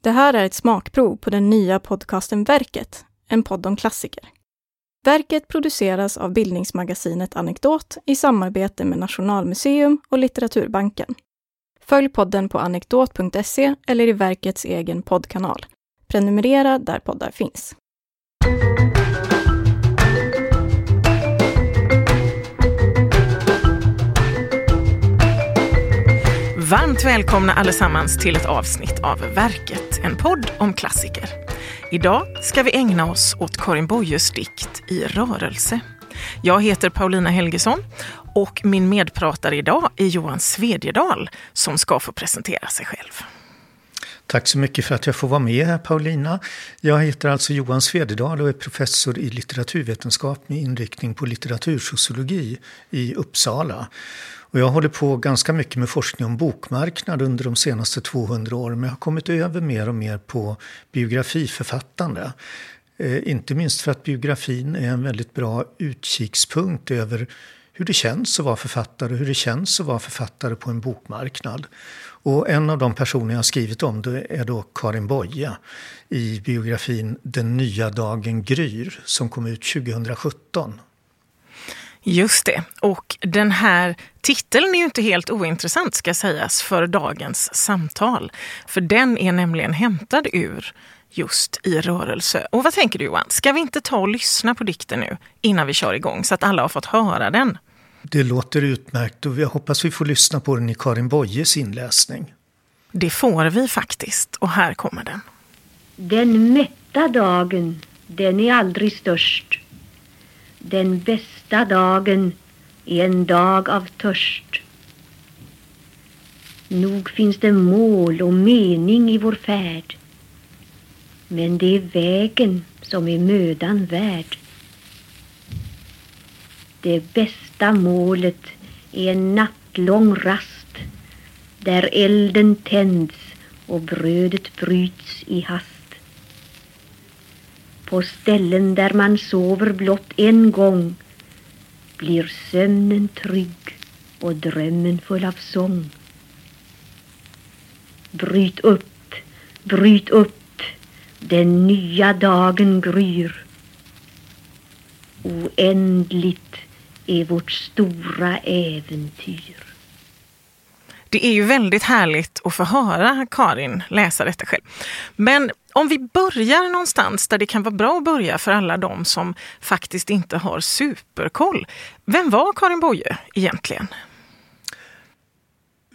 Det här är ett smakprov på den nya podcasten Verket, en podd om klassiker. Verket produceras av bildningsmagasinet Anekdot i samarbete med Nationalmuseum och Litteraturbanken. Följ podden på anekdot.se eller i verkets egen poddkanal. Prenumerera där poddar finns. Varmt välkomna allesammans till ett avsnitt av Verket, en podd om klassiker. Idag ska vi ägna oss åt Karin Boyes dikt I rörelse. Jag heter Paulina Helgesson och min medpratare idag är Johan Svedjedal som ska få presentera sig själv. Tack så mycket för att jag får vara med här Paulina. Jag heter alltså Johan Svededal och är professor i litteraturvetenskap med inriktning på litteratursociologi i Uppsala. Och jag håller på ganska mycket med forskning om bokmarknad under de senaste 200 åren. Men jag har kommit över mer och mer på biografiförfattande. Eh, inte minst för att biografin är en väldigt bra utkikspunkt över hur det känns att vara författare hur det känns att vara författare på en bokmarknad. Och en av de personer jag har skrivit om det är då Karin Boye i biografin Den nya dagen gryr som kom ut 2017. Just det. Och den här titeln är ju inte helt ointressant ska sägas för dagens samtal. För den är nämligen hämtad ur just i rörelse. Och vad tänker du Johan, ska vi inte ta och lyssna på dikten nu innan vi kör igång så att alla har fått höra den? Det låter utmärkt och jag hoppas vi får lyssna på den i Karin Boyes inläsning. Det får vi faktiskt och här kommer den. Den mätta dagen, den är aldrig störst. Den bästa dagen är en dag av törst. Nog finns det mål och mening i vår färd. Men det är vägen som är mödan värd. Det bästa målet är en nattlång rast där elden tänds och brödet bryts i hast. På ställen där man sover blott en gång blir sömnen trygg och drömmen full av sång. Bryt upp, bryt upp, den nya dagen gryr. Oändligt är vårt stora äventyr. Det är ju väldigt härligt att få höra Karin läsa detta själv. Men om vi börjar någonstans där det kan vara bra att börja för alla de som faktiskt inte har superkoll. Vem var Karin Boye egentligen?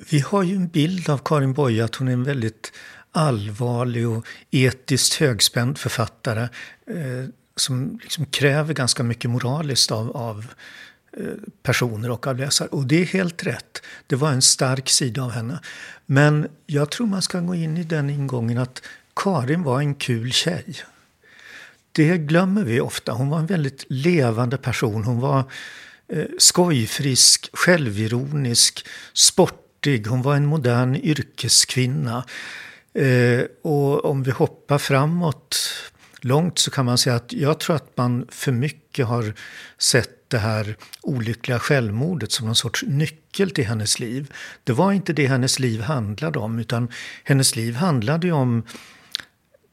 Vi har ju en bild av Karin Boye att hon är en väldigt allvarlig och etiskt högspänd författare eh, som liksom kräver ganska mycket moraliskt av, av Eh, personer och av läsare. Och det är helt rätt. Det var en stark sida av henne. Men jag tror man ska gå in i den ingången att Karin var en kul tjej. Det glömmer vi ofta. Hon var en väldigt levande person. Hon var eh, skojfrisk, självironisk, sportig. Hon var en modern yrkeskvinna. Eh, och om vi hoppar framåt långt så kan man säga att jag tror att man för mycket har sett det här olyckliga självmordet som någon sorts nyckel till hennes liv. Det var inte det hennes liv handlade om utan hennes liv handlade ju om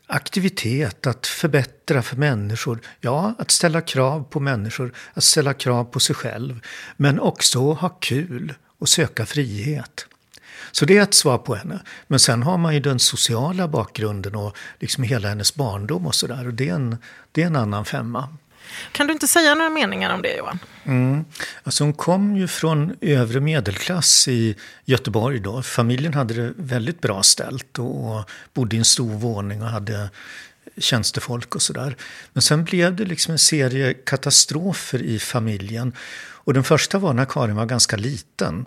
aktivitet, att förbättra för människor. Ja, att ställa krav på människor, att ställa krav på sig själv. Men också ha kul och söka frihet. Så det är ett svar på henne. Men sen har man ju den sociala bakgrunden och liksom hela hennes barndom och sådär. Och det är, en, det är en annan femma. Kan du inte säga några meningar om det Johan? Mm. Alltså hon kom ju från övre medelklass i Göteborg då. Familjen hade det väldigt bra ställt och, bodde i en stor våning och hade tjänstefolk och sådär. Men sen blev det liksom en serie katastrofer i familjen. Och den första var när Karin var ganska liten.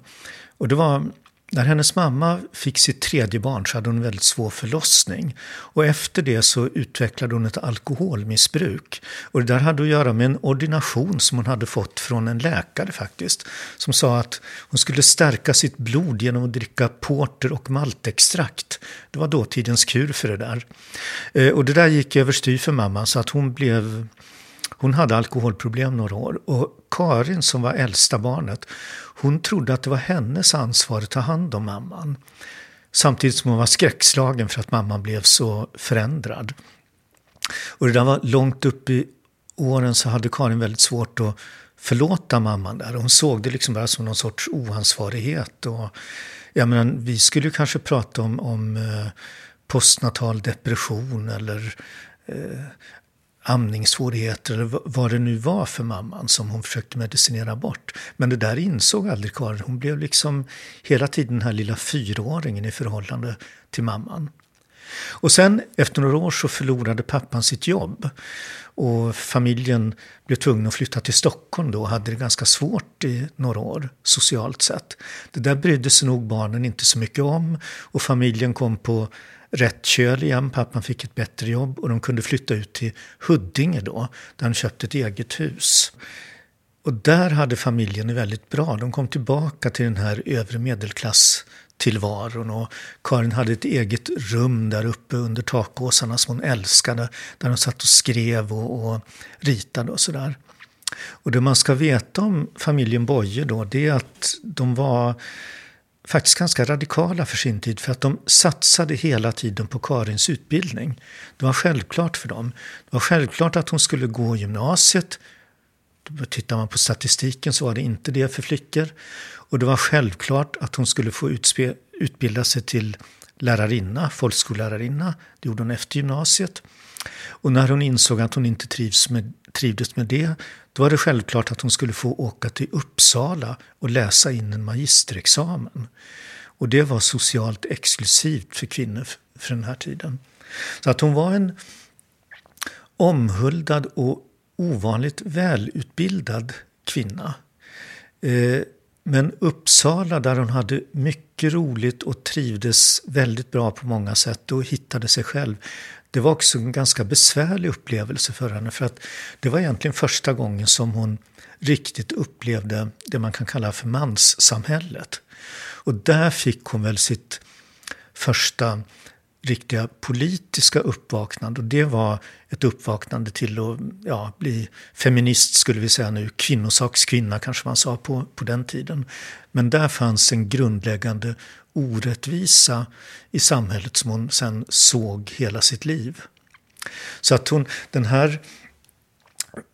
Och det var när hennes mamma fick sitt tredje barn så hade hon en väldigt svår förlossning. Och efter det så utvecklade hon ett alkoholmissbruk. Och det där hade att göra med en ordination som hon hade fått från en läkare faktiskt. Som sa att hon skulle stärka sitt blod genom att dricka porter och maltextrakt. Det var dåtidens kur för det där. Eh, och det där gick överstyr för mamma så att hon blev hon hade alkoholproblem några år och Karin som var äldsta barnet, hon trodde att det var hennes ansvar att ta hand om mamman. Samtidigt som hon var skräckslagen för att mamman blev så förändrad. Och det där var långt upp i åren så hade Karin väldigt svårt att förlåta mamman där. Hon såg det liksom bara som någon sorts oansvarighet. Och, jag menar, vi skulle kanske prata om, om eh, postnatal depression eller eh, amningssvårigheter eller vad det nu var för mamman som hon försökte medicinera bort. Men det där insåg aldrig Karin. Hon blev liksom hela tiden den här lilla fyraåringen i förhållande till mamman. Och sen efter några år så förlorade pappan sitt jobb. Och familjen blev tvungen att flytta till Stockholm då och hade det ganska svårt i några år socialt sett. Det där brydde sig nog barnen inte så mycket om och familjen kom på rätt köl igen. Pappan fick ett bättre jobb och de kunde flytta ut till Huddinge då, där han köpte ett eget hus. Och där hade familjen det väldigt bra. De kom tillbaka till den här övre medelklasstillvaron och Karin hade ett eget rum där uppe under takåsarna som hon älskade. Där hon satt och skrev och, och ritade och sådär. Och det man ska veta om familjen Boye då, det är att de var faktiskt ganska radikala för sin tid för att de satsade hela tiden på Karins utbildning. Det var självklart för dem. Det var självklart att hon skulle gå gymnasiet. Tittar man på statistiken så var det inte det för flickor. Och det var självklart att hon skulle få utbilda sig till lärarinna, folkskollärarinna. Det gjorde hon efter gymnasiet. Och när hon insåg att hon inte trivs med, trivdes med det, då var det självklart att hon skulle få åka till Uppsala och läsa in en magisterexamen. Och det var socialt exklusivt för kvinnor för den här tiden. Så att hon var en omhuldad och ovanligt välutbildad kvinna. Eh, men Uppsala, där hon hade mycket roligt och trivdes väldigt bra på många sätt och hittade sig själv, det var också en ganska besvärlig upplevelse för henne. För att det var egentligen första gången som hon riktigt upplevde det man kan kalla för manssamhället. Och där fick hon väl sitt första riktiga politiska uppvaknande. Och det var ett uppvaknande till att ja, bli feminist, skulle vi säga nu. Kvinnosakskvinna kanske man sa på, på den tiden. Men där fanns en grundläggande orättvisa i samhället som hon sen såg hela sitt liv. Så att hon, den här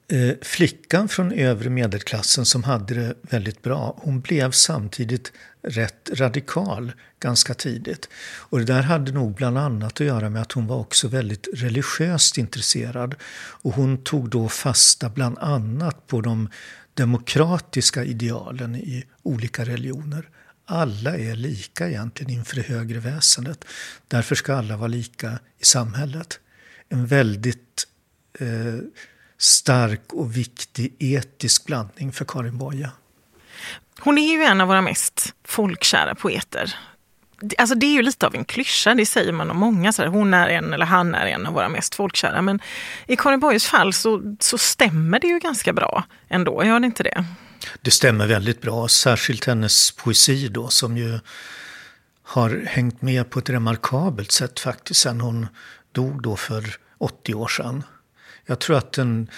eh, flickan från övre medelklassen som hade det väldigt bra, hon blev samtidigt rätt radikal ganska tidigt. Och det där hade nog bland annat att göra med att hon var också väldigt religiöst intresserad. Och hon tog då fasta bland annat på de demokratiska idealen i olika religioner alla är lika egentligen inför det högre väsendet. Därför ska alla vara lika i samhället. En väldigt eh, stark och viktig etisk blandning för Karin Boye. Hon är ju en av våra mest folkkära poeter. Alltså det är ju lite av en klyscha, det säger man om många. Så här, hon är en eller han är en av våra mest folkkära. Men i Karin Boyes fall så, så stämmer det ju ganska bra ändå, gör det inte det? Det stämmer väldigt bra, särskilt hennes poesi då som ju har hängt med på ett remarkabelt sätt faktiskt sen hon dog då för 80 år sedan. Jag tror att den,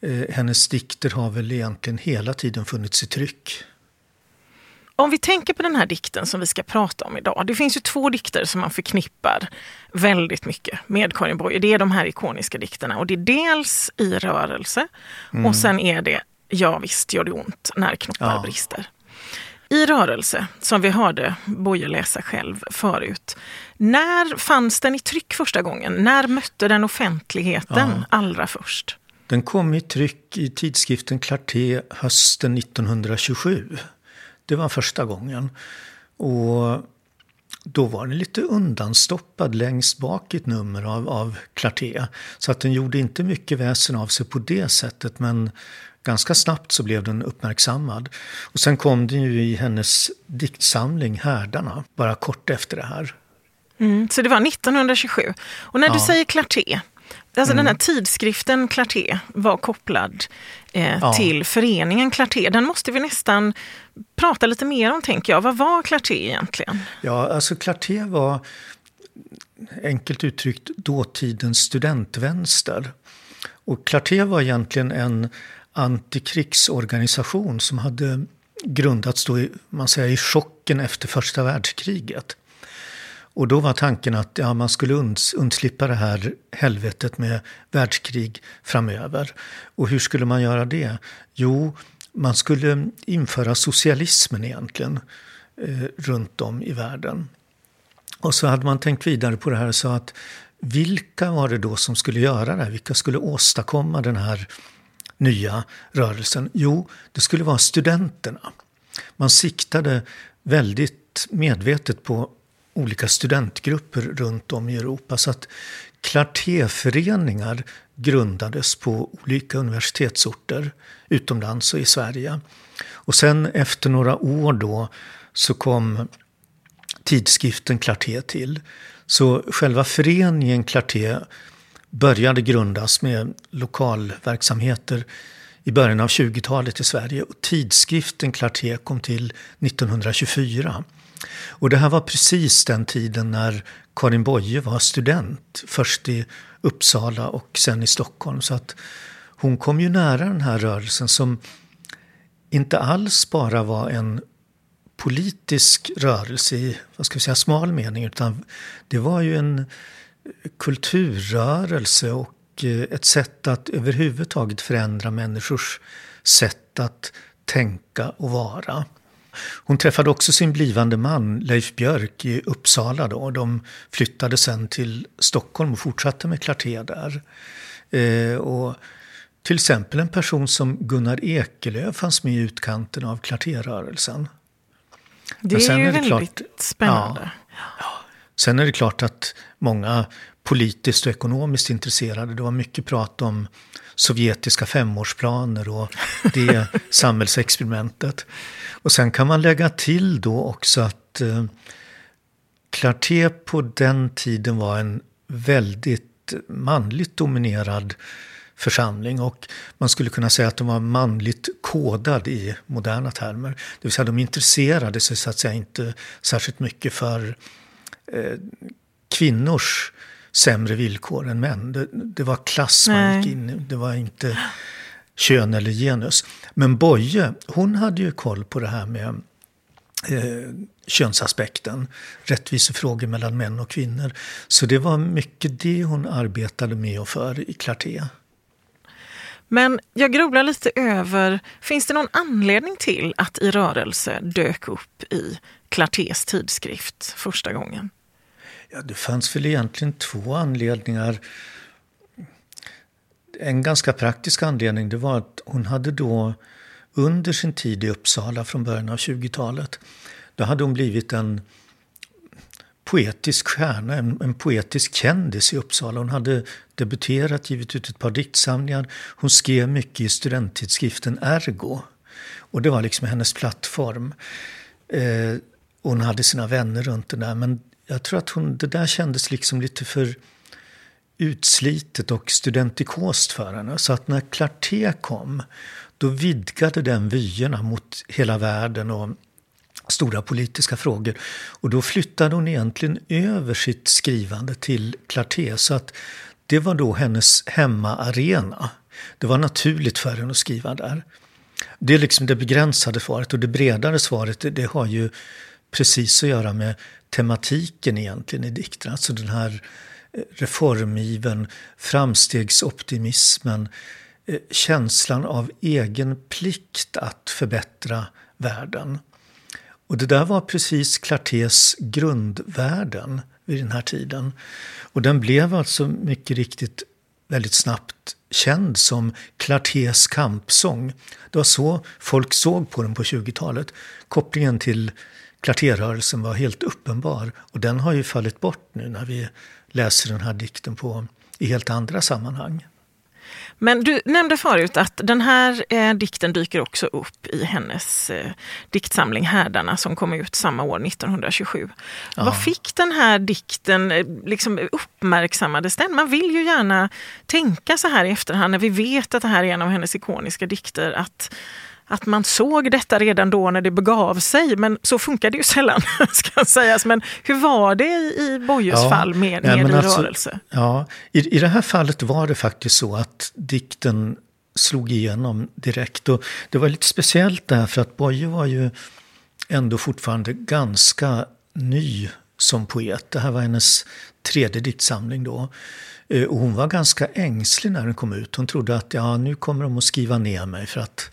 eh, hennes dikter har väl egentligen hela tiden funnits i tryck. Om vi tänker på den här dikten som vi ska prata om idag. Det finns ju två dikter som man förknippar väldigt mycket med Karin Boye. Det är de här ikoniska dikterna och det är dels I rörelse mm. och sen är det Ja visst gör det ont när knoppar ja. brister. I rörelse, som vi hörde Boje läsa själv förut. När fanns den i tryck första gången? När mötte den offentligheten ja. allra först? Den kom i tryck i tidskriften Clarté hösten 1927. Det var första gången. Och då var den lite undanstoppad längst bak i ett nummer av, av Clarté. Så att den gjorde inte mycket väsen av sig på det sättet. Men ganska snabbt så blev den uppmärksammad. Och sen kom den ju i hennes diktsamling Härdarna, bara kort efter det här. Mm, så det var 1927. Och när ja. du säger Clarté, Alltså mm. Den här tidskriften Clarté var kopplad eh, ja. till föreningen Clarté. Den måste vi nästan prata lite mer om, tänker jag. Vad var Clarté egentligen? Ja, alltså Clarté var enkelt uttryckt dåtidens studentvänster. Och Clarté var egentligen en antikrigsorganisation som hade grundats då i, man säger, i chocken efter första världskriget. Och då var tanken att ja, man skulle undslippa det här helvetet med världskrig framöver. Och hur skulle man göra det? Jo, man skulle införa socialismen egentligen eh, runt om i världen. Och så hade man tänkt vidare på det här och sa att vilka var det då som skulle göra det här? Vilka skulle åstadkomma den här nya rörelsen? Jo, det skulle vara studenterna. Man siktade väldigt medvetet på olika studentgrupper runt om i Europa. Så att klartéföreningar grundades på olika universitetsorter utomlands och i Sverige. Och sen efter några år då så kom tidskriften Clarté till. Så själva föreningen Clarté började grundas med lokalverksamheter i början av 20-talet i Sverige. Och tidskriften Clarté kom till 1924. Och det här var precis den tiden när Karin Boye var student. Först i Uppsala och sen i Stockholm. Så att hon kom ju nära den här rörelsen som inte alls bara var en politisk rörelse i vad ska vi säga, smal mening. Utan det var ju en kulturrörelse och eh, ett sätt att överhuvudtaget förändra människors sätt att tänka och vara. Hon träffade också sin blivande man Leif Björk i Uppsala då. De flyttade sen till Stockholm och fortsatte med Clarté där. Eh, och till exempel en person som Gunnar Ekelöf fanns med i utkanten av Clarté-rörelsen. Det är ju är väldigt klart, spännande. Ja. Sen är det klart att många politiskt och ekonomiskt intresserade, det var mycket prat om sovjetiska femårsplaner och det samhällsexperimentet. Och sen kan man lägga till då också att eh, Clarté på den tiden var en väldigt manligt dominerad församling och man skulle kunna säga att de var manligt kodad i moderna termer. Det vill säga de intresserade sig så att säga inte särskilt mycket för eh, kvinnors sämre villkor än män. Det, det var klass man gick in i, det var inte kön eller genus. Men Boye, hon hade ju koll på det här med eh, könsaspekten, rättvisefrågor mellan män och kvinnor. Så det var mycket det hon arbetade med och för i Clarté. Men jag grubblar lite över, finns det någon anledning till att I rörelse dök upp i Clartés tidskrift första gången? Ja, det fanns väl egentligen två anledningar. En ganska praktisk anledning det var att hon hade då under sin tid i Uppsala från början av 20-talet, då hade hon blivit en poetisk stjärna, en, en, poetisk kändis i Uppsala. Hon hade debuterat, givit ut ett par diktsamlingar. Hon skrev mycket i studenttidskriften Ergo. Och det var liksom hennes plattform. Eh, hon hade sina vänner runt det där. Men jag tror att hon, det där kändes liksom lite för utslitet och studentikost för henne. Så att när Clarté kom, då vidgade den vyerna mot hela världen och stora politiska frågor. Och då flyttade hon egentligen över sitt skrivande till Clarté. Så att det var då hennes hemmaarena. Det var naturligt för henne att skriva där. Det är liksom det begränsade svaret och det bredare svaret det har ju precis att göra med tematiken egentligen i dikten. Alltså den här eh, reformiven, framstegsoptimismen, eh, känslan av egen plikt att förbättra världen. Och det där var precis Clartés grundvärden vid den här tiden. Och den blev alltså mycket riktigt väldigt snabbt känd som Clartés kampsång. Det var så folk såg på den på 20-talet. Kopplingen till Clartérörelsen var helt uppenbar och den har ju fallit bort nu när vi läser den här dikten på, i helt andra sammanhang. Men du nämnde förut att den här eh, dikten dyker också upp i hennes eh, diktsamling Härdarna som kom ut samma år, 1927. Ja. Vad fick den här dikten, eh, liksom uppmärksammades den? Man vill ju gärna tänka så här i efterhand när vi vet att det här är en av hennes ikoniska dikter, att att man såg detta redan då när det begav sig. Men så funkar det ju sällan, ska sägas. Men hur var det i Bojes ja, fall med, med i alltså, rörelse? Ja, i, I det här fallet var det faktiskt så att dikten slog igenom direkt. Och det var lite speciellt därför att Boye var ju ändå fortfarande ganska ny som poet. Det här var hennes tredje diktsamling då. Eh, och hon var ganska ängslig när den kom ut. Hon trodde att ja, nu kommer de att skriva ner mig för att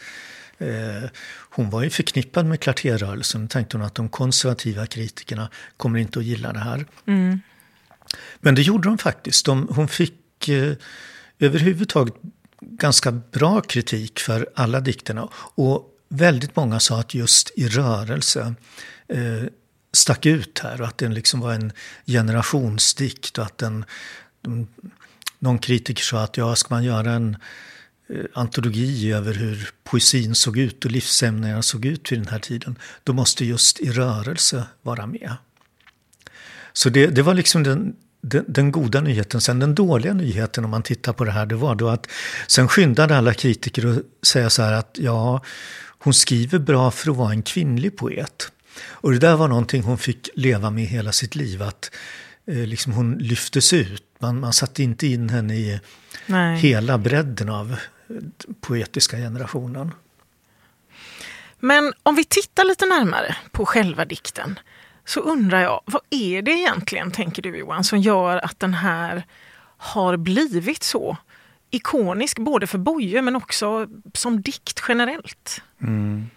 hon var ju förknippad med klarterrörelsen. tänkte hon att de konservativa kritikerna kommer inte att gilla det här. Mm. Men det gjorde de faktiskt. De, hon fick eh, överhuvudtaget ganska bra kritik för alla dikterna. Och väldigt många sa att just i rörelse eh, stack ut här och att den liksom var en generationsdikt och att den... De, någon kritiker sa att ja, ska man göra en eh, antologi över hur poesin såg ut och livsämnena såg ut vid den här tiden, då måste just i rörelse vara med. Så det, det var liksom den, den, den, goda nyheten. Sen den dåliga nyheten om man tittar på det här, det var då att sen skyndade alla kritiker att säga så här att ja, hon skriver bra för att vara en kvinnlig poet. Och det där var någonting hon fick leva med hela sitt liv. Att eh, liksom hon lyftes ut. Man, man satte inte in henne i Nej. hela bredden av eh, poetiska generationen. Men om vi tittar lite närmare på själva dikten så undrar jag, vad är det egentligen, tänker du Johan, som gör att den här har blivit så ikonisk både för Boye men också som dikt generellt? Mm.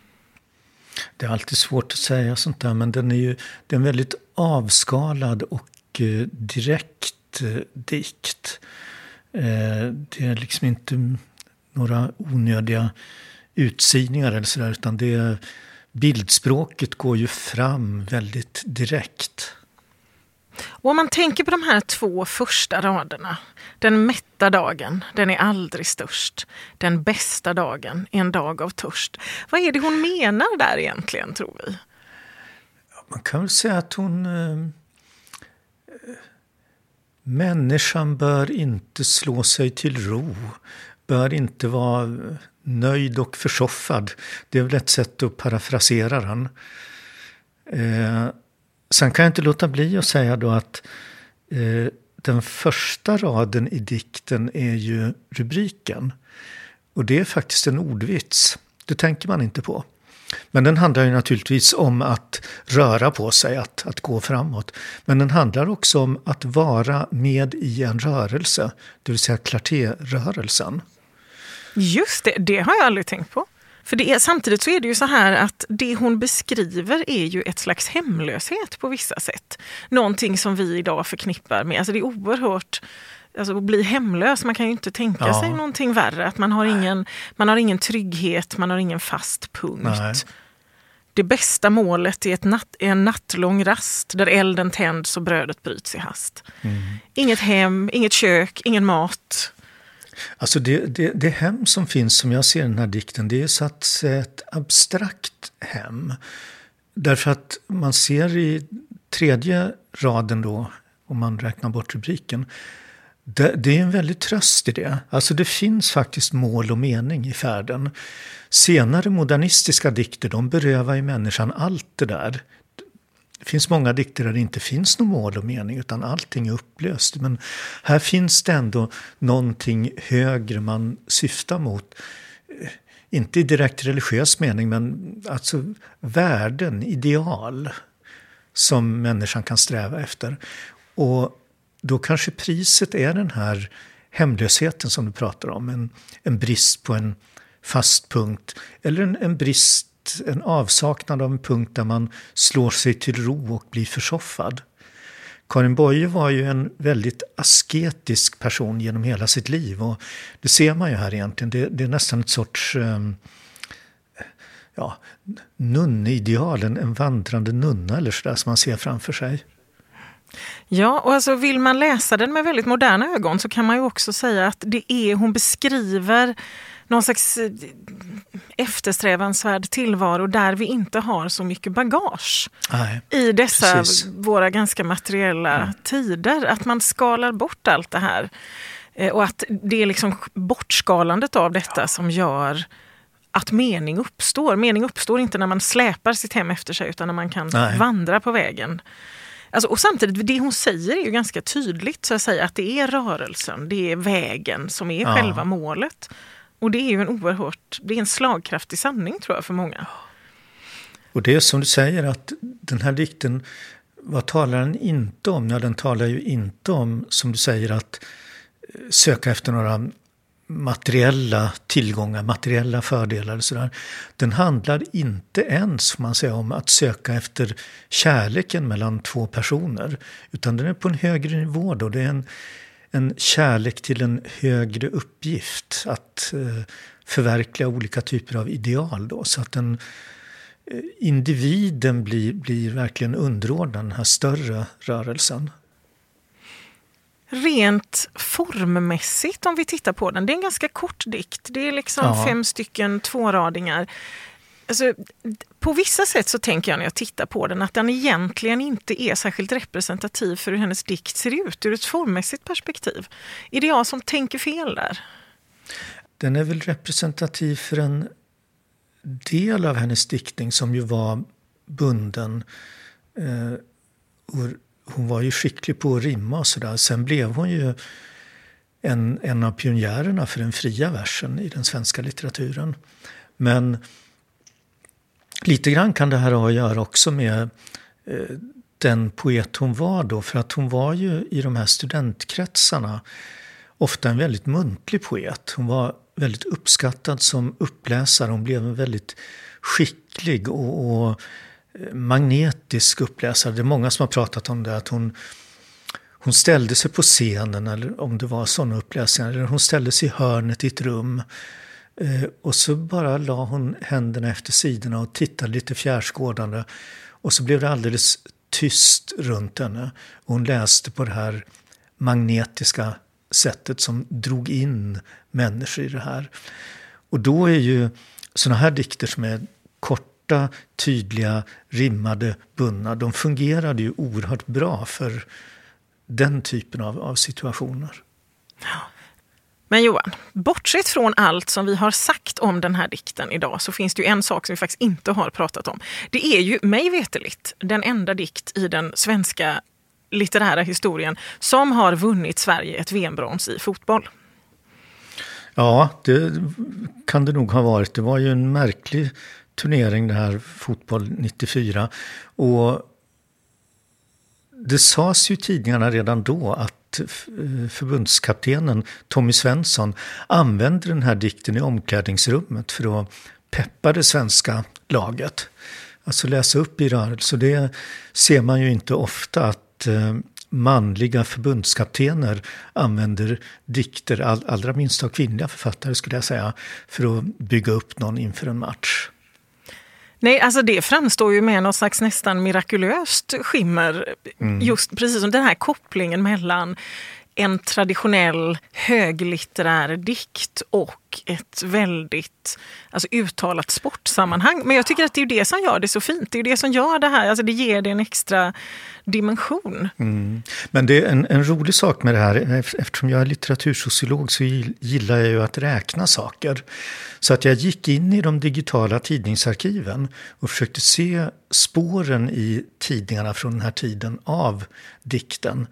Det är alltid svårt att säga sånt där, men den är ju det är en väldigt avskalad och eh, direkt eh, dikt. Eh, det är liksom inte några onödiga utsidningar eller sådär, utan det bildspråket går ju fram väldigt direkt. Och om man tänker på de här två första raderna. Den mätta dagen, den är aldrig störst. Den bästa dagen är en dag av törst. Vad är det hon menar där egentligen, tror vi? Man kan väl säga att hon... Eh, människan bör inte slå sig till ro. Bör inte vara nöjd och försoffad. Det är väl ett sätt att parafrasera den. Eh, Sen kan jag inte låta bli att säga då att eh, den första raden i dikten är ju rubriken. Och det är faktiskt en ordvits. Det tänker man inte på. Men den handlar ju naturligtvis om att röra på sig, att, att gå framåt. Men den handlar också om att vara med i en rörelse, det vill säga Clarté-rörelsen. Just det, det har jag aldrig tänkt på. För det är, samtidigt så är det ju så här att det hon beskriver är ju ett slags hemlöshet på vissa sätt. Någonting som vi idag förknippar med, alltså det är oerhört Alltså att bli hemlös, man kan ju inte tänka ja. sig någonting värre. Att man har, ingen, man har ingen trygghet, man har ingen fast punkt. Nej. Det bästa målet är, ett natt, är en nattlång rast där elden tänds och brödet bryts i hast. Mm. Inget hem, inget kök, ingen mat. Alltså det, det, det hem som finns, som jag ser den här dikten, det är så att ett abstrakt hem. Därför att man ser i tredje raden då, om man räknar bort rubriken, det, det, är en väldig tröst i det. Alltså det finns faktiskt mål och mening i färden. Senare modernistiska dikter, de berövar ju människan allt det där. Det finns många dikter där det inte finns någon mål och mening utan allting är upplöst. Men här finns det ändå någonting högre man syftar mot. Inte i direkt religiös mening men alltså värden, ideal som människan kan sträva efter. Och då kanske priset är den här hemlösheten som du pratar om. En, en brist på en fast punkt. Eller en, en brist en avsaknad av en punkt där man slår sig till ro och blir försoffad. Karin Boye var ju en väldigt asketisk person genom hela sitt liv och det ser man ju här egentligen. Det, det är nästan ett sorts um, ja, nunneideal, en, en vandrande nunna eller sådär som man ser framför sig. Ja, och alltså vill man läsa den med väldigt moderna ögon så kan man ju också säga att det är, hon beskriver någon slags eh, eftersträvansvärd tillvaro där vi inte har så mycket bagage. Nej, I dessa precis. våra ganska materiella mm. tider. Att man skalar bort allt det här. Eh, och att det är liksom bortskalandet av detta ja. som gör att mening uppstår. Mening uppstår inte när man släpar sitt hem efter sig utan när man kan Nej. vandra på vägen. Alltså, och samtidigt, det hon säger är ju ganska tydligt, så att säga, att det är rörelsen, det är vägen som är ja. själva målet. Och det är ju en oerhört, det är en slagkraftig sanning tror jag för många. Och det är som du säger att den här dikten vad talar den inte om? Ja, den talar ju inte om, som du säger, att eh, söka efter några materiella tillgångar, materiella fördelar och sådär. Den handlar inte ens, får man säga, om att söka efter kärleken mellan två personer. Utan den är på en högre nivå då. Det är en, en kärlek till en högre uppgift. Att eh, förverkliga olika typer av ideal då. Så att den, eh, individen blir, blir verkligen underordnad den här större rörelsen. Rent formmässigt om vi tittar på den, det är en ganska kort dikt. Det är liksom ja. fem stycken tvåradingar. Alltså, på vissa sätt så tänker jag när jag tittar på den att den egentligen inte är särskilt representativ för hur hennes dikt ser ut ur ett formmässigt perspektiv. Är det jag som tänker fel där? Den är väl representativ för en del av hennes diktning som ju var bunden. Eh, hon var ju skicklig på att rimma och sådär. Sen blev hon ju en, en av pionjärerna för den fria versen i den svenska litteraturen. Men lite grann kan det här ha att göra också med eh, den poet hon var då. För att hon var ju i de här studentkretsarna ofta en väldigt muntlig poet. Hon var väldigt uppskattad som uppläsare. Hon blev en väldigt skicklig och, och Eh, magnetisk uppläsare. Det är många som har pratat om det. Att hon, hon ställde sig på scenen, eller om det var sådana uppläsningar. Eller hon ställde sig i hörnet i ett rum. Eh, och så bara la hon händerna efter sidorna och tittade lite fjärrskådande. Och så blev det alldeles tyst runt henne. Och hon läste på det här magnetiska sättet som drog in människor i det här. Och då är ju sådana här dikter som är korta, tydliga, rimmade, bundna, de fungerade ju oerhört bra för den typen av, av situationer. Men Johan, bortsett från allt som vi har sagt om den här dikten idag så finns det ju en sak som vi faktiskt inte har pratat om. Det är ju mig veteligt den enda dikt i den svenska litterära historien som har vunnit Sverige ett VM-brons i fotboll. Ja, det kan det nog ha varit. Det var ju en märklig turnering det här fotboll 94. Och det sades ju i tidningarna redan då att eh, förbundskaptenen Tommy Svensson använde den här dikten i omklädningsrummet för att peppa det svenska laget. Alltså läsa upp i rörelse. Det ser man ju inte ofta att eh, manliga förbundskaptener använder dikter, allra minst av kvinnliga författare skulle jag säga, för att bygga upp någon inför en match. Nej, alltså det framstår ju med något slags nästan mirakulöst skimmer. Mm. Just precis som den här kopplingen mellan en traditionell höglitterär dikt och ett väldigt alltså, uttalat sportsammanhang. Men jag tycker att det är det som gör det så fint. Det är det som gör det här, alltså det ger det en extra dimension. Mm. Men det är en, en, rolig sak med det här, eftersom jag är litteratursociolog så gillar jag ju att räkna saker. Så att jag gick in i de digitala tidningsarkiven och försökte se spåren i tidningarna från den här tiden av dikten.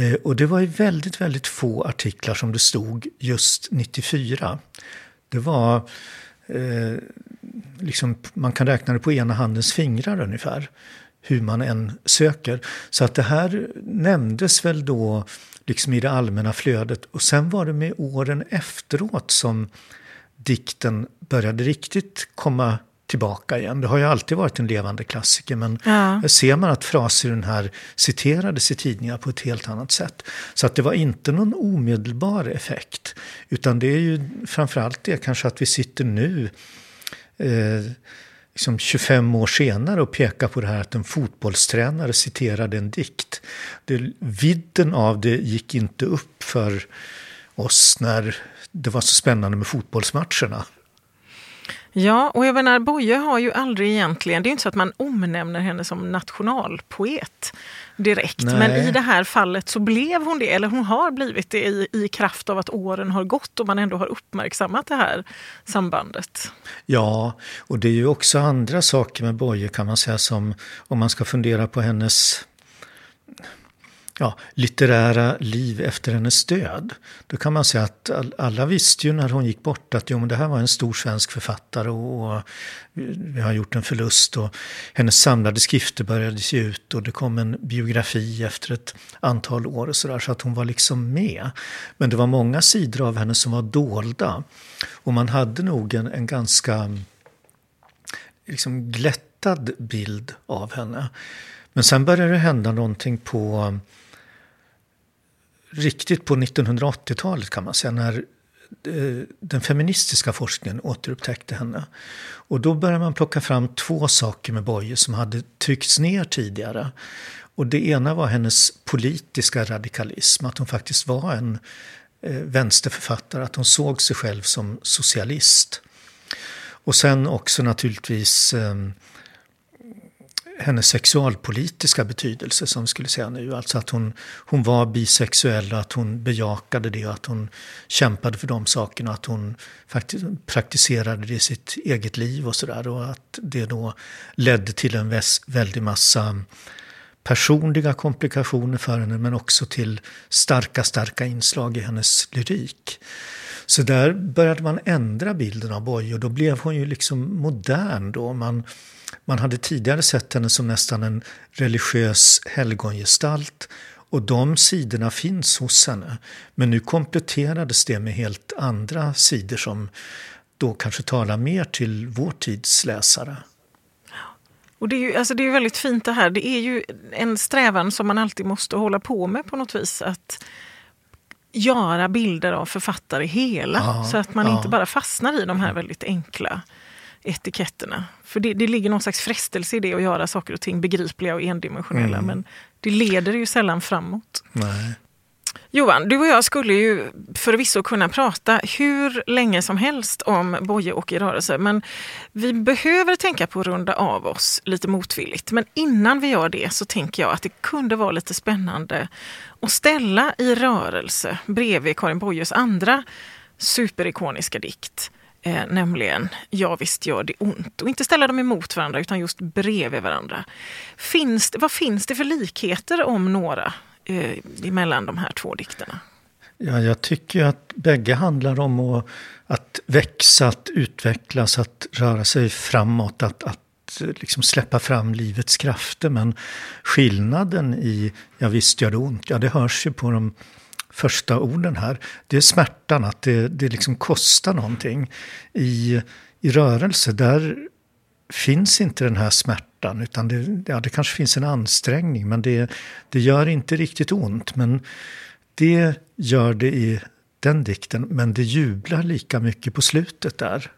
Eh, och det var ju väldigt, väldigt få artiklar som det stod just 94. Det var, eh, liksom, man kan räkna det på ena handens fingrar ungefär, hur man än söker. Så att det här nämndes väl då liksom i det allmänna flödet. Och sen var det med åren efteråt som dikten började riktigt komma tillbaka igen. Det har ju alltid varit en levande klassiker men ja. ser man att fraser i den här citerades i tidningar på ett helt annat sätt. Så att det var inte någon omedelbar effekt. Utan det är ju framförallt det kanske att vi sitter nu eh, liksom 25 år senare och pekar på det här att en fotbollstränare citerade en dikt. Det, vidden av det gick inte upp för oss när det var så spännande med fotbollsmatcherna. Ja, och jag menar, Boye har ju aldrig egentligen, det är inte så att man omnämner henne som nationalpoet direkt. Nej. Men i det här fallet så blev hon det, eller hon har blivit det i, i kraft av att åren har gått och man ändå har uppmärksammat det här sambandet. Ja, och det är ju också andra saker med Boye kan man säga som om man ska fundera på hennes ja, litterära liv efter hennes död. Då kan man säga att alla visste ju när hon gick bort att jo, men det här var en stor svensk författare och, och vi har gjort en förlust. Och hennes samlade skrifter började se ut och det kom en biografi efter ett antal år och sådär så att hon var liksom med. Men det var många sidor av henne som var dolda. Och man hade nog en, en ganska liksom glättad bild av henne. Men sen började det hända någonting på riktigt på 1980-talet kan man säga, när eh, den feministiska forskningen återupptäckte henne. Och då började man plocka fram två saker med Boye som hade tryckts ner tidigare. Och det ena var hennes politiska radikalism, att hon faktiskt var en eh, vänsterförfattare, att hon såg sig själv som socialist. Och sen också naturligtvis eh, hennes sexualpolitiska betydelse som vi skulle säga nu. Alltså att hon, hon var bisexuell och att hon bejakade det och att hon kämpade för de sakerna. Att hon faktiskt praktiserade det i sitt eget liv och sådär. Och att det då ledde till en väs, väldig massa personliga komplikationer för henne men också till starka, starka inslag i hennes lyrik. Så där började man ändra bilden av Boye och då blev hon ju liksom modern då. Man, man hade tidigare sett henne som nästan en religiös helgongestalt och de sidorna finns hos henne. Men nu kompletterades det med helt andra sidor som då kanske talar mer till vår tids läsare. Och det är ju alltså det är väldigt fint det här. Det är ju en strävan som man alltid måste hålla på med på något vis. Att göra bilder av författare hela. Ja, så att man ja. inte bara fastnar i de här väldigt enkla etiketterna. För det, det ligger någon slags frestelse i det att göra saker och ting begripliga och endimensionella. Mm. Men det leder ju sällan framåt. Nej. Johan, du och jag skulle ju förvisso kunna prata hur länge som helst om Boje och i rörelse, men vi behöver tänka på att runda av oss lite motvilligt. Men innan vi gör det så tänker jag att det kunde vara lite spännande att ställa i rörelse bredvid Karin Boyes andra superikoniska dikt Eh, nämligen Ja visst gör det ont. Och inte ställa dem emot varandra utan just bredvid varandra. Finns, vad finns det för likheter om några eh, mellan de här två dikterna? Ja, jag tycker att bägge handlar om att, att växa, att utvecklas, att röra sig framåt, att, att eh, liksom släppa fram livets krafter. Men skillnaden i Ja visst gör det ont, ja det hörs ju på de första orden här. Det är smärtan, att det, det liksom kostar någonting. I, I rörelse, där finns inte den här smärtan. Utan det, ja, det kanske finns en ansträngning, men det, det gör inte riktigt ont. Men det gör det i den dikten, men det jublar lika mycket på slutet där.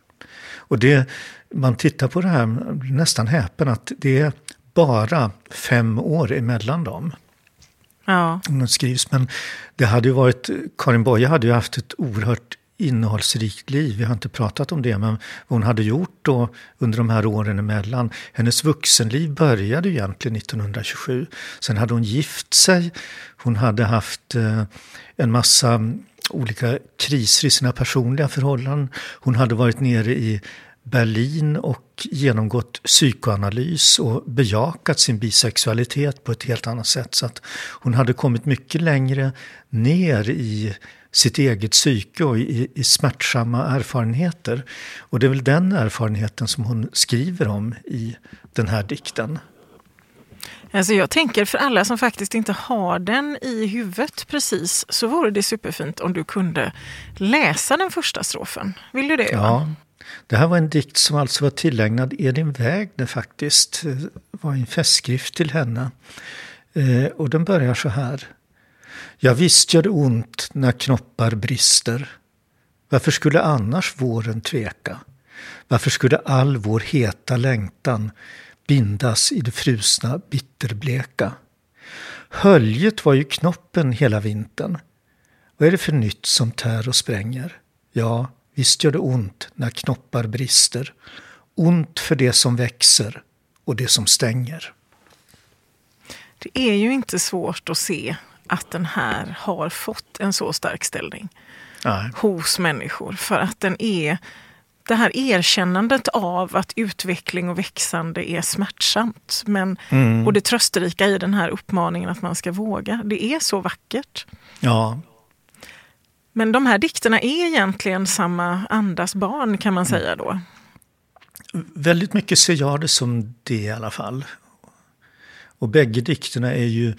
Och det, man tittar på det här, nästan häpen, att det är bara fem år emellan dem. Ja. skrivs. Men det hade ju varit, Karin Boye hade ju haft ett oerhört innehållsrikt liv. Vi har inte pratat om det, men vad hon hade gjort då under de här åren emellan. Hennes vuxenliv började egentligen 1927. Sen hade hon gift sig. Hon hade haft eh, en massa olika kriser i sina personliga förhållanden. Hon hade varit nere i Berlin och genomgått psykoanalys och bejakat sin bisexualitet på ett helt annat sätt. Så att hon hade kommit mycket längre ner i sitt eget psyke och i, i smärtsamma erfarenheter. Och det är väl den erfarenheten som hon skriver om i den här dikten. Alltså jag tänker för alla som faktiskt inte har den i huvudet precis så vore det superfint om du kunde läsa den första strofen. Vill du det? Ja. Det här var en dikt som alltså var tillägnad Edin Wägner faktiskt. Det var en festskrift till henne. Eh, och den börjar så här. Ja visst gör det ont när knoppar brister. Varför skulle annars våren tveka? Varför skulle all vår heta längtan bindas i det frusna bitterbleka? Höljet var ju knoppen hela vintern. Vad är det för nytt som tär och spränger? Ja, Visst gör det ont när knoppar brister. Ont för det som växer och det som stänger. Det är ju inte svårt att se att den här har fått en så stark ställning Nej. hos människor. För att den är det här erkännandet av att utveckling och växande är smärtsamt. Men, Mm. Och det trösterika i den här uppmaningen att man ska våga. Det är så vackert. Ja, Men de här dikterna är egentligen samma andas barn kan man säga då. väldigt mycket ser jag det som det i alla fall. Och bägge dikterna är ju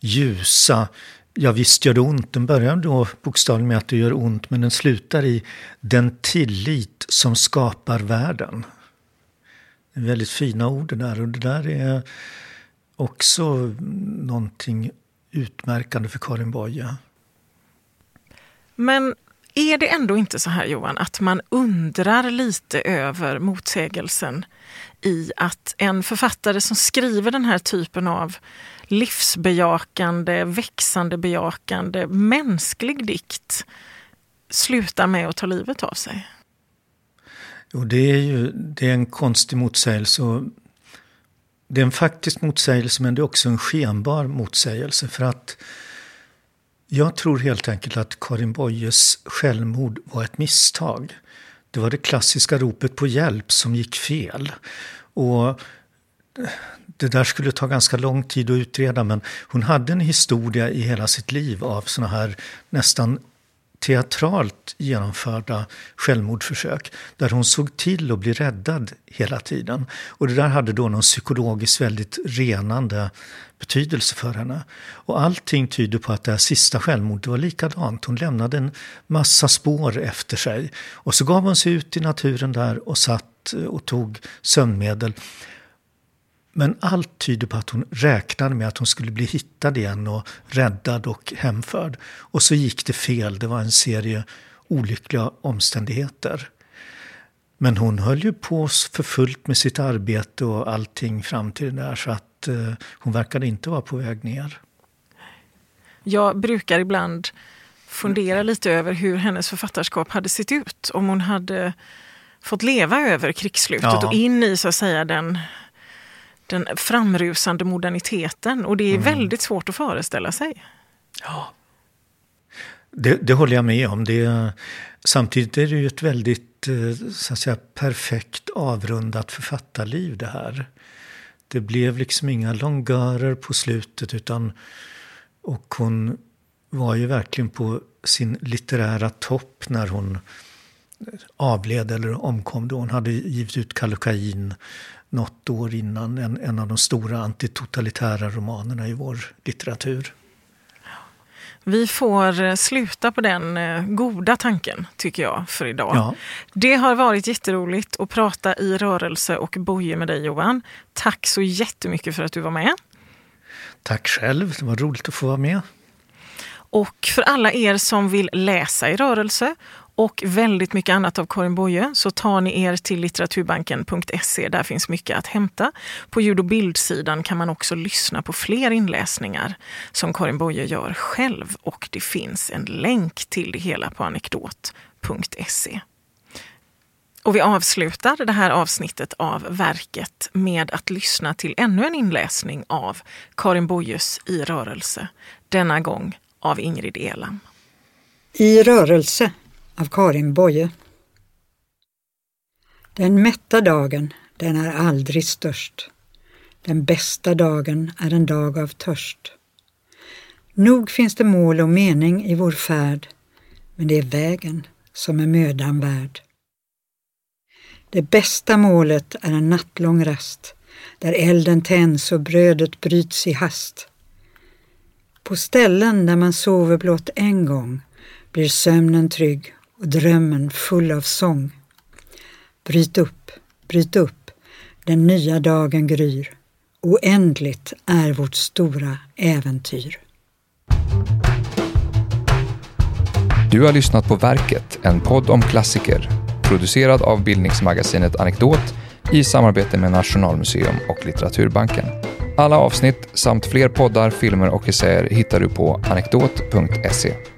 ljusa. Ja, visst gör det ont. Den börjar då bokstavligen med att det gör ont, men den slutar i den tillit som skapar världen. Det är väldigt fina ord det där. Och det där är också någonting utmärkande för Karin Boye. Men är det ändå inte så här Johan, att man undrar lite över motsägelsen i att en författare som skriver den här typen av livsbejakande, växande bejakande, mänsklig dikt slutar med att ta livet av sig? Jo, det är ju det är en konstig motsägelse. Och det är en faktisk motsägelse men det är också en skenbar motsägelse. För att jag tror helt enkelt att Karin Boyes självmord var ett misstag. Det var det klassiska ropet på hjälp som gick fel. Och det där skulle ta ganska lång tid att utreda men hon hade en historia i hela sitt liv av såna här nästan teatralt genomförda självmordsförsök där hon såg till att bli räddad hela tiden. Och det där hade då någon psykologiskt väldigt renande betydelse för henne. Och allting tyder på att det här sista självmordet var likadant. Hon lämnade en massa spår efter sig. Och så gav hon sig ut i naturen där och satt och tog sömnmedel. Men allt tyder på att hon räknade med att hon skulle bli hittad igen och räddad och hemförd. Och så gick det fel. Det var en serie olyckliga omständigheter. Men hon höll ju på för fullt med sitt arbete och allting fram till det där så att eh, hon verkade inte vara på väg ner. Jag brukar ibland fundera lite över hur hennes författarskap hade sett ut om hon hade fått leva över krigsslutet Ja. och in i så att säga den, den framrusande moderniteten. Och det är väldigt svårt att föreställa sig. Ja. Det, det håller jag med om. Det, samtidigt är det ju ett väldigt eh, så att säga, perfekt avrundat författarliv det här. Det blev liksom inga longörer på slutet utan och hon var ju verkligen på sin litterära topp när hon avled eller omkom då. Hon hade givit ut Kallocain något år innan, en, en av de stora antitotalitära romanerna i vår litteratur. Vi får eh, sluta på den eh, goda tanken, tycker jag, för idag. Ja. Det har varit jätteroligt att prata i rörelse och boje med dig Johan. Tack så jättemycket för att du var med. Tack själv, det var roligt att få vara med. Och för alla er som vill läsa i rörelse och väldigt mycket annat av Karin Boye så tar ni er till litteraturbanken.se. Där finns mycket att hämta. På ljud och bildsidan kan man också lyssna på fler inläsningar som Karin Boye gör själv och det finns en länk till det hela på anekdot.se. Och vi avslutar det här avsnittet av verket med att lyssna till ännu en inläsning av Karin Boyes I rörelse. Denna gång av Ingrid Elam. I rörelse av Karin Boye. Den mätta dagen, den är aldrig störst. Den bästa dagen är en dag av törst. Nog finns det mål och mening i vår färd, men det är vägen som är mödan värd. Det bästa målet är en nattlång rast, där elden tänds och brödet bryts i hast. På ställen där man sover blott en gång blir sömnen trygg och drömmen full av sång. Bryt upp, bryt upp, den nya dagen gryr. Oändligt är vårt stora äventyr. Du har lyssnat på Verket, en podd om klassiker. Producerad av bildningsmagasinet Anekdot i samarbete med Nationalmuseum och Litteraturbanken. Alla avsnitt samt fler poddar, filmer och essäer hittar du på anekdot.se.